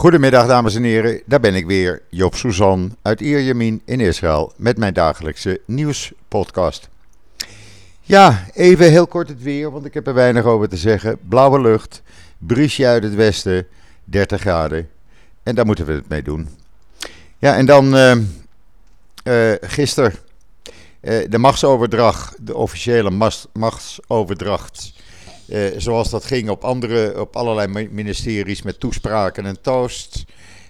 Goedemiddag dames en heren, daar ben ik weer, Job Suzan uit Ierjemien in Israël met mijn dagelijkse nieuwspodcast. Ja, even heel kort het weer, want ik heb er weinig over te zeggen. Blauwe lucht, briesje uit het westen, 30 graden en daar moeten we het mee doen. Ja, en dan uh, gisteren uh, de machtsoverdracht, de officiële machtsoverdracht uh, zoals dat ging op, andere, op allerlei ministeries met toespraken en toast.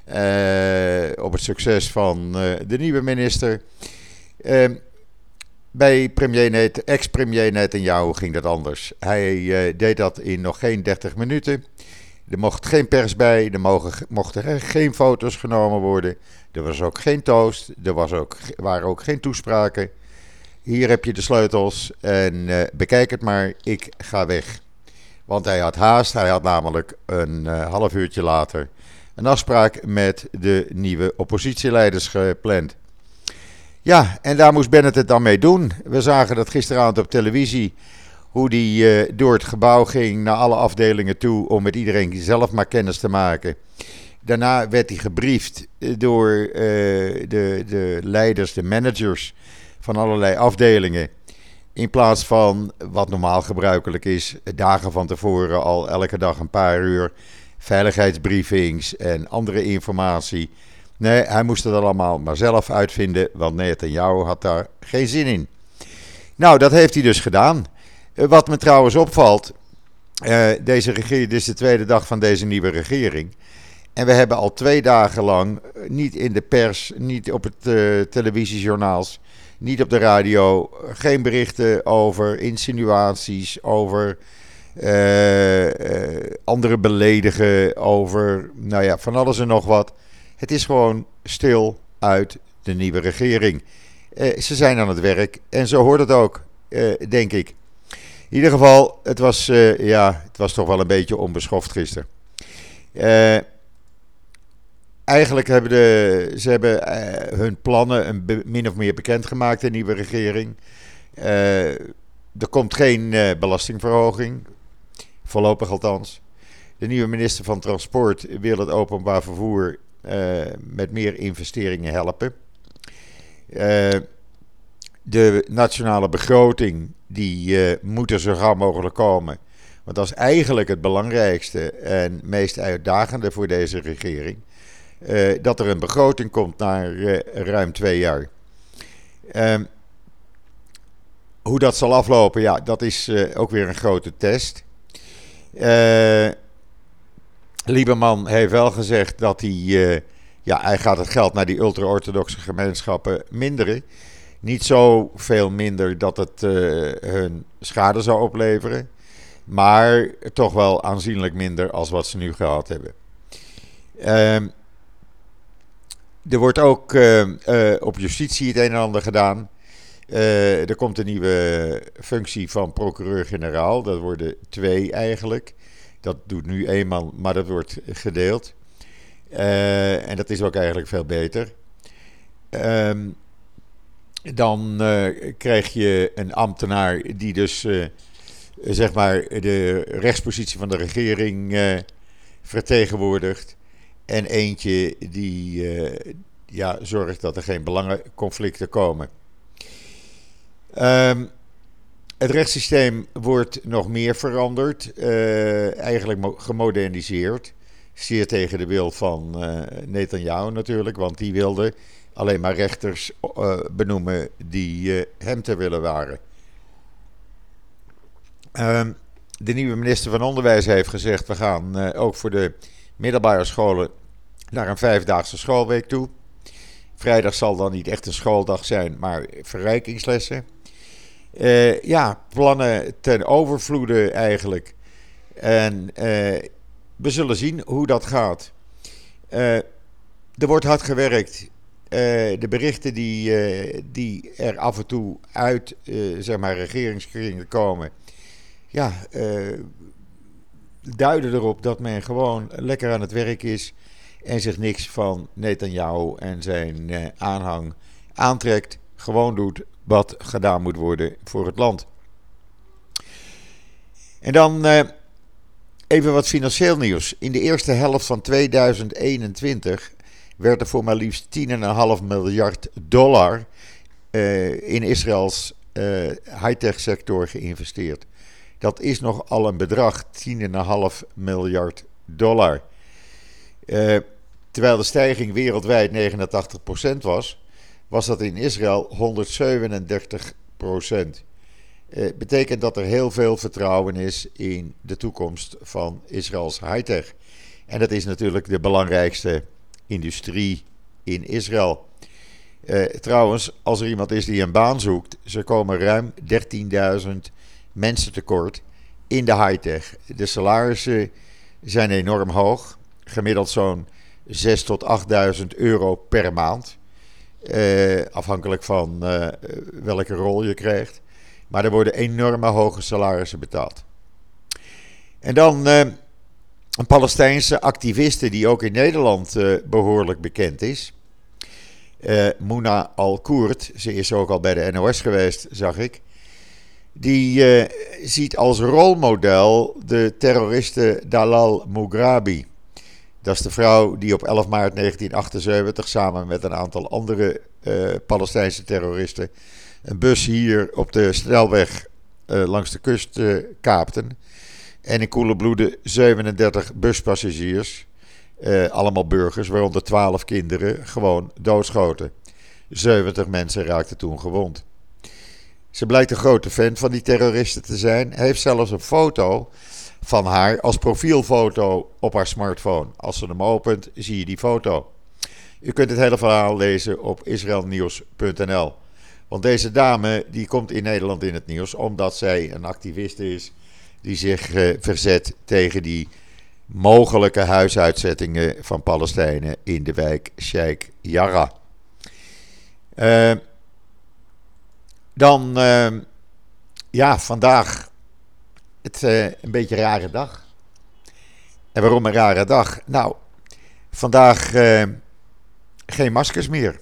Uh, op het succes van uh, de nieuwe minister. Ehm, bij premier ex-premier Netanyahu ging dat anders. Hij deed dat in nog geen 30 minuten. Er mocht geen pers bij, er mochten geen foto's genomen worden. Er was ook geen toast, er was ook, waren ook geen toespraken. Hier heb je de sleutels en bekijk het maar, ik ga weg. Want hij had haast. Hij had namelijk een uh, half uurtje later een afspraak met de nieuwe oppositieleiders gepland. Ja, en daar moest Bennett het dan mee doen. We zagen dat gisteravond op televisie. Hoe hij uh, door het gebouw ging naar alle afdelingen toe om met iedereen zelf maar kennis te maken. Daarna werd hij gebriefd door uh, de, de leiders, de managers van allerlei afdelingen. In plaats van wat normaal gebruikelijk is, dagen van tevoren al elke dag een paar uur veiligheidsbriefings en andere informatie. Nee, hij moest het allemaal maar zelf uitvinden, want jou had daar geen zin in. Nou, dat heeft hij dus gedaan. Eh, wat me trouwens opvalt, uh, deze regering, dit is de tweede dag van deze nieuwe regering. En we hebben al twee dagen lang eh, niet in de pers, niet op het uh, televisiejournaals niet op de radio, geen berichten over insinuaties, over uh, uh, andere beledigen, over nou ja, van alles en nog wat. Het is gewoon stil uit de nieuwe regering. Uh, ze zijn aan het werk en zo hoort het ook, denk ik. In ieder geval, het was, ja, het was toch wel een beetje onbeschoft gisteren eigenlijk hebben de, ze hebben uh, hun plannen een min of meer bekendgemaakt, de nieuwe regering. Uh, er komt geen uh, belastingverhoging, voorlopig althans. De nieuwe minister van Transport wil het openbaar vervoer met meer investeringen helpen. de nationale begroting die moet er zo gauw mogelijk komen. Want dat is eigenlijk het belangrijkste en meest uitdagende voor deze regering. Uh, dat er een begroting komt na uh, ruim twee jaar. Uh, hoe dat zal aflopen, ja, dat is eh, ook weer een grote test. Lieberman heeft wel gezegd dat hij, ja, hij gaat het geld naar die ultra-orthodoxe gemeenschappen minderen. Niet zo veel minder dat het hun schade zou opleveren. Maar toch wel aanzienlijk minder als wat ze nu gehad hebben. Ehm er wordt ook uh, uh, op justitie het een en ander gedaan. Uh, er komt een nieuwe functie van procureur-generaal. Dat worden twee eigenlijk. Dat doet nu man, maar dat wordt gedeeld. en dat is ook eigenlijk veel beter. Ehm, dan krijg je een ambtenaar die dus zeg maar de rechtspositie van de regering vertegenwoordigt. En eentje die uh, ja, zorgt dat er geen belangenconflicten komen. Um, het rechtssysteem wordt nog meer veranderd, uh, eigenlijk gemoderniseerd. Zeer tegen de wil van uh, Netanyahu natuurlijk, want die wilde alleen maar rechters benoemen die hem te willen waren. Um, de nieuwe minister van Onderwijs heeft gezegd: we gaan ook voor de middelbare scholen naar een vijfdaagse schoolweek toe. Vrijdag zal dan niet echt een schooldag zijn, maar verrijkingslessen. Uh, ja, plannen ten overvloede eigenlijk. En uh, we zullen zien hoe dat gaat. Uh, er wordt hard gewerkt. de berichten die, die er af en toe uit zeg maar regeringskringen komen. Ja, duiden erop dat men gewoon lekker aan het werk is en zich niks van Netanyahu en zijn eh, aanhang aantrekt. Gewoon doet wat gedaan moet worden voor het land. En dan eh, Even wat financieel nieuws. In de eerste helft van 2021 werd er voor maar liefst 10,5 miljard dollar uh, in Israëls high-tech sector geïnvesteerd. Dat is nogal een bedrag, 10,5 miljard dollar. Uh, terwijl de stijging wereldwijd 89% was, was dat in Israël 137%. Uh, betekent dat er heel veel vertrouwen is in de toekomst van Israëls high-tech. En dat is natuurlijk de belangrijkste industrie in Israël. Uh, trouwens, als er iemand is die een baan zoekt, ze komen ruim 13.000 mensen tekort in de high-tech. De salarissen zijn enorm hoog, gemiddeld zo'n 6.000 tot 8.000 euro per maand. Uh, afhankelijk van uh, welke rol je krijgt. Maar er worden enorme hoge salarissen betaald. En dan uh, een Palestijnse activiste die ook in Nederland behoorlijk bekend is. Mouna Al-Koert, ze is ook al bij de NOS geweest, zag ik. Die ziet als rolmodel de terroriste Dalal Mughrabi. Dat is de vrouw die op 11 maart 1978 samen met een aantal andere uh, Palestijnse terroristen een bus hier op de snelweg langs de kust kaapten. En in koele bloeden 37 buspassagiers uh, allemaal burgers, waaronder 12 kinderen, gewoon doodschoten. 70 mensen raakten toen gewond. Ze blijkt een grote fan van die terroristen te zijn. Heeft zelfs een foto van haar als profielfoto op haar smartphone. Als ze hem opent, zie je die foto. U kunt het hele verhaal lezen op israelnieuws.nl. Want deze dame die komt in Nederland in het nieuws omdat zij een activiste is die zich uh, verzet tegen die mogelijke huisuitzettingen van Palestijnen in de wijk Sheikh Jarrah. Uh, dan, uh, ja, vandaag het, uh, een beetje een rare dag. En waarom een rare dag? Nou, vandaag geen maskers meer.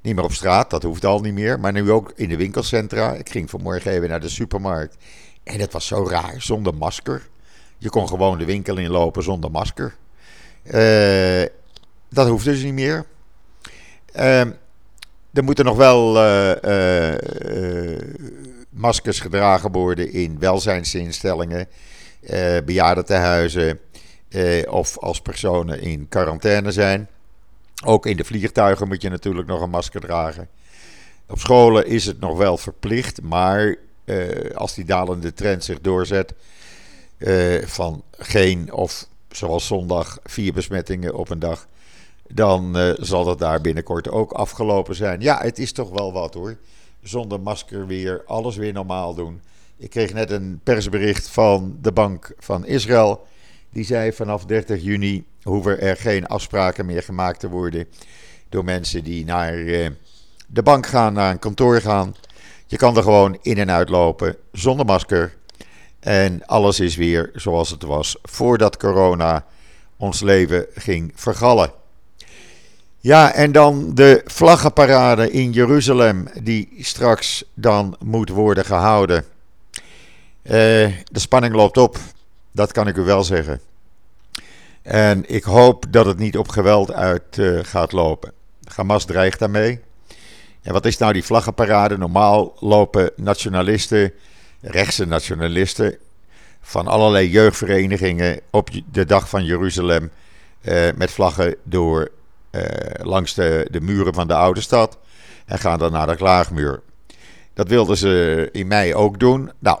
Niet meer op straat, dat hoeft al niet meer. Maar nu ook in de winkelcentra. Ik ging vanmorgen even naar de supermarkt. En het was zo raar, zonder masker. Je kon gewoon de winkel inlopen zonder masker. Uh, dat hoeft dus niet meer. Uh, er moeten nog wel maskers gedragen worden in welzijnsinstellingen, bejaardentehuizen of als personen in quarantaine zijn. Ook in de vliegtuigen moet je natuurlijk nog een masker dragen. Op scholen is het nog wel verplicht, maar als die dalende trend zich doorzet, uh, van geen of zoals zondag vier besmettingen op een dag, dan zal dat daar binnenkort ook afgelopen zijn. Ja, het is toch wel wat hoor. Zonder masker weer, alles weer normaal doen. Ik kreeg net een persbericht van de Bank van Israël. Die zei vanaf 30 juni hoeven er geen afspraken meer gemaakt te worden door mensen die naar uh, de bank gaan, naar een kantoor gaan. Je kan er gewoon in en uit lopen zonder masker. En alles is weer zoals het was voordat corona ons leven ging vergallen. Ja, en dan de vlaggenparade in Jeruzalem, die straks dan moet worden gehouden. Uh, de spanning loopt op, dat kan ik u wel zeggen. En ik hoop dat het niet op geweld uit uh, gaat lopen. Hamas dreigt daarmee. En wat is nou die vlaggenparade? Normaal lopen nationalisten rechtse nationalisten van allerlei jeugdverenigingen op de dag van Jeruzalem eh, met vlaggen door eh, langs de, de muren van de oude stad en gaan dan naar de klaagmuur. Dat wilden ze in mei ook doen. Nou,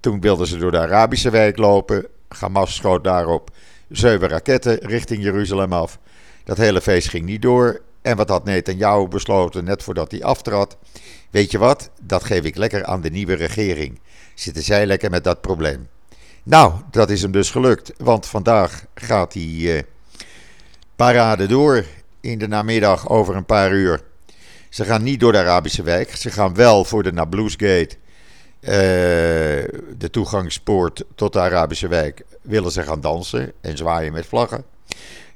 toen wilden ze door de Arabische wijk lopen. Hamas schoot daarop zeven raketten richting Jeruzalem af. Dat hele feest ging niet door. En wat had Netanyahu besloten net voordat hij aftrad? Weet je wat? Dat geef ik lekker aan de nieuwe regering. Zitten zij lekker met dat probleem? Nou, dat is hem dus gelukt. Want vandaag gaat die uh, parade door in de namiddag over een paar uur. Ze gaan niet door de Arabische wijk. Ze gaan wel voor de Nabloesgate, uh, de toegangspoort tot de Arabische wijk, willen ze gaan dansen en zwaaien met vlaggen.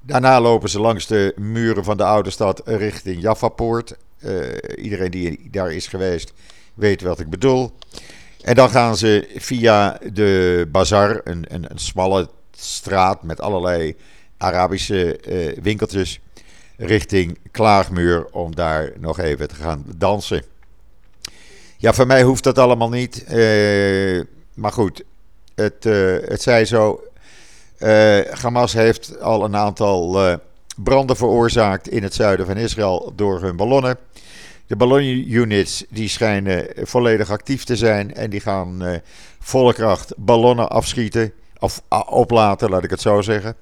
Daarna lopen ze langs de muren van de oude stad richting Jaffa-poort. Uh, iedereen die daar is geweest weet wat ik bedoel. En dan gaan ze via de bazar, een, een, smalle straat met allerlei Arabische uh, winkeltjes, richting Klaagmuur om daar nog even te gaan dansen. Ja, voor mij hoeft dat allemaal niet. Uh, maar goed, het, uh, het zij zo. Hamas heeft al een aantal branden veroorzaakt in het zuiden van Israël door hun ballonnen. De ballonunits die schijnen volledig actief te zijn en die gaan volle kracht ballonnen afschieten. Of uh, oplaten, laat ik het zo zeggen.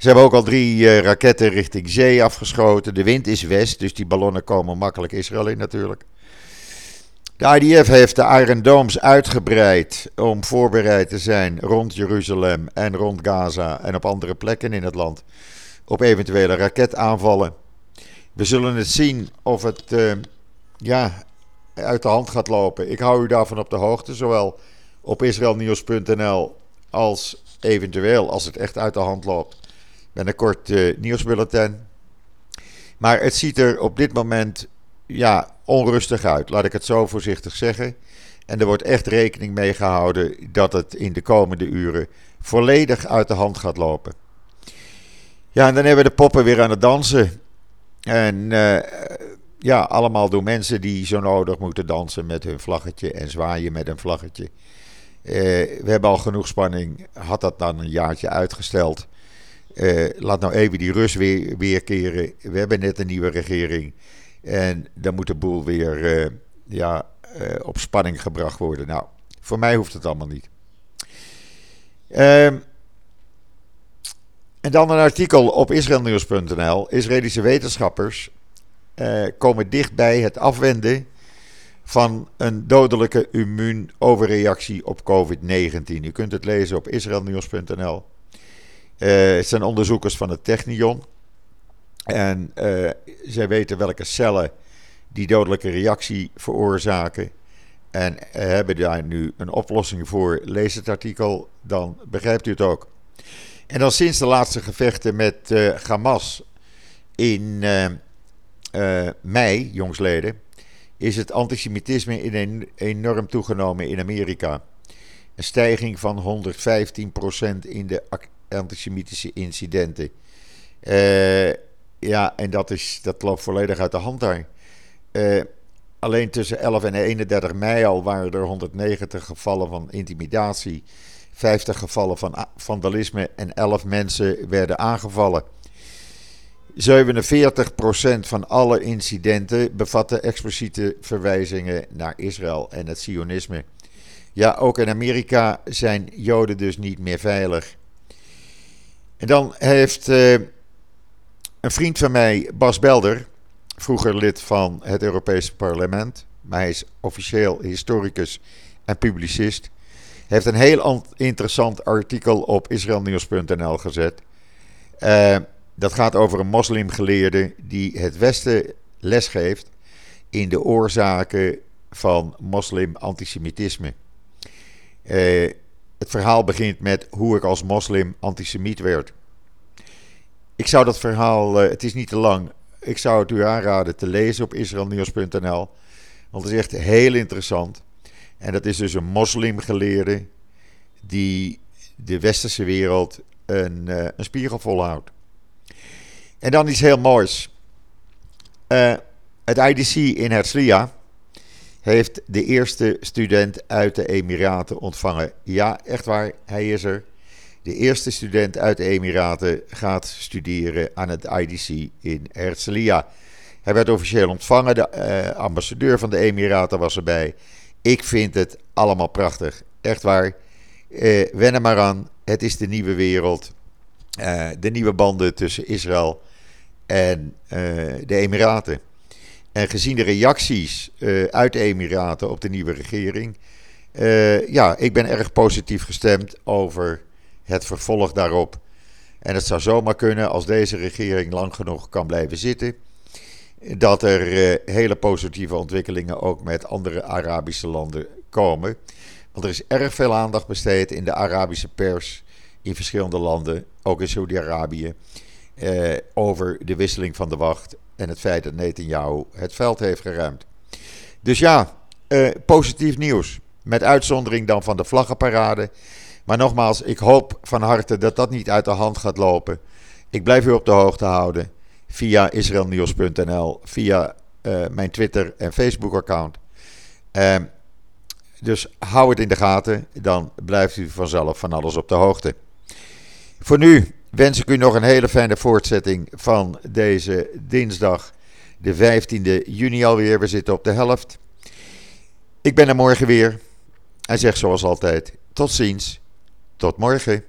Ze hebben ook al drie uh, raketten richting zee afgeschoten. De wind is west, dus die ballonnen komen makkelijk Israël in natuurlijk. De IDF heeft de Iron Domes uitgebreid om voorbereid te zijn rond Jeruzalem en rond Gaza en op andere plekken in het land op eventuele raketaanvallen. We zullen het zien of het uh, ja, uit de hand gaat lopen. Ik hou u daarvan op de hoogte, zowel op israelnieuws.nl als eventueel als het echt uit de hand loopt. Met een kort uh, nieuwsbulletin. Maar het ziet er op dit moment ja, onrustig uit, laat ik het zo voorzichtig zeggen. En er wordt echt rekening mee gehouden dat het in de komende uren volledig uit de hand gaat lopen. Ja, en dan hebben we de poppen weer aan het dansen. En uh, ja, allemaal door mensen die zo nodig moeten dansen met hun vlaggetje en zwaaien met een vlaggetje. Uh, we hebben al genoeg spanning. Had dat dan een jaartje uitgesteld. Uh, laat nou even die rust weer, weer keren. We hebben net een nieuwe regering. En dan moet de boel weer ja, op spanning gebracht worden. Nou, voor mij hoeft het allemaal niet. Ehm en dan een artikel op israelnieuws.nl. Israëlische wetenschappers eh, komen dichtbij het afwenden van een dodelijke immuunoverreactie op COVID-19. U kunt het lezen op israelnieuws.nl. Uh, het zijn onderzoekers van het Technion. En uh, zij weten welke cellen die dodelijke reactie veroorzaken. En hebben daar nu een oplossing voor. Lees het artikel, dan begrijpt u het ook. En dan sinds de laatste gevechten met Hamas in mei, jongsleden, is het antisemitisme enorm toegenomen in Amerika. Een stijging van 115% in de antisemitische incidenten. ja, en dat, is, dat loopt volledig uit de hand daar. alleen tussen 11 en 31 mei al waren er 190 gevallen van intimidatie 50 gevallen van vandalisme en 11 mensen werden aangevallen. 47% van alle incidenten bevatten expliciete verwijzingen naar Israël en het Sionisme. Ja, ook in Amerika zijn Joden dus niet meer veilig. En dan heeft uh, een vriend van mij, Bas Belder, vroeger lid van het Europese parlement, maar hij is officieel historicus en publicist heeft een heel interessant artikel op israelnieuws.nl gezet. Uh, dat gaat over een moslimgeleerde die het Westen lesgeeft in de oorzaken van moslim-antisemitisme. Uh, het verhaal begint met hoe ik als moslim antisemiet werd. Ik zou dat verhaal, uh, het is niet te lang, ik zou het u aanraden te lezen op israelnieuws.nl. Want het is echt heel interessant. En dat is dus een moslimgeleerde die de westerse wereld een, uh, een spiegel volhoudt. En dan iets heel moois. Uh, het IDC in Herzliya heeft de eerste student uit de Emiraten ontvangen. Ja, echt waar, hij is er. De eerste student uit de Emiraten gaat studeren aan het IDC in Herzliya. Hij werd officieel ontvangen, de uh, ambassadeur van de Emiraten was erbij. Ik vind het allemaal prachtig. Echt waar. Uh, wen maar aan. Het is de nieuwe wereld. Uh, de nieuwe banden tussen Israël en de Emiraten. En gezien de reacties uit de Emiraten op de nieuwe regering. ja, ik ben erg positief gestemd over het vervolg daarop. En het zou zomaar kunnen als deze regering lang genoeg kan blijven zitten. Dat er hele positieve ontwikkelingen ook met andere Arabische landen komen. Want er is erg veel aandacht besteed in de Arabische pers in verschillende landen, ook in Saudi-Arabië, eh, over de wisseling van de wacht en het feit dat Netanyahu het veld heeft geruimd. Dus ja, eh, positief nieuws. met uitzondering dan van de vlaggenparade. Maar nogmaals, ik hoop van harte dat dat niet uit de hand gaat lopen. Ik blijf u op de hoogte houden via israelnieuws.nl, via uh, mijn Twitter en Facebook account. Uh, dus hou het in de gaten, dan blijft u vanzelf van alles op de hoogte. Voor nu wens ik u nog een hele fijne voortzetting van deze dinsdag, de 15e juni alweer. We zitten op de helft. Ik ben er morgen weer en zeg zoals altijd: tot ziens, tot morgen.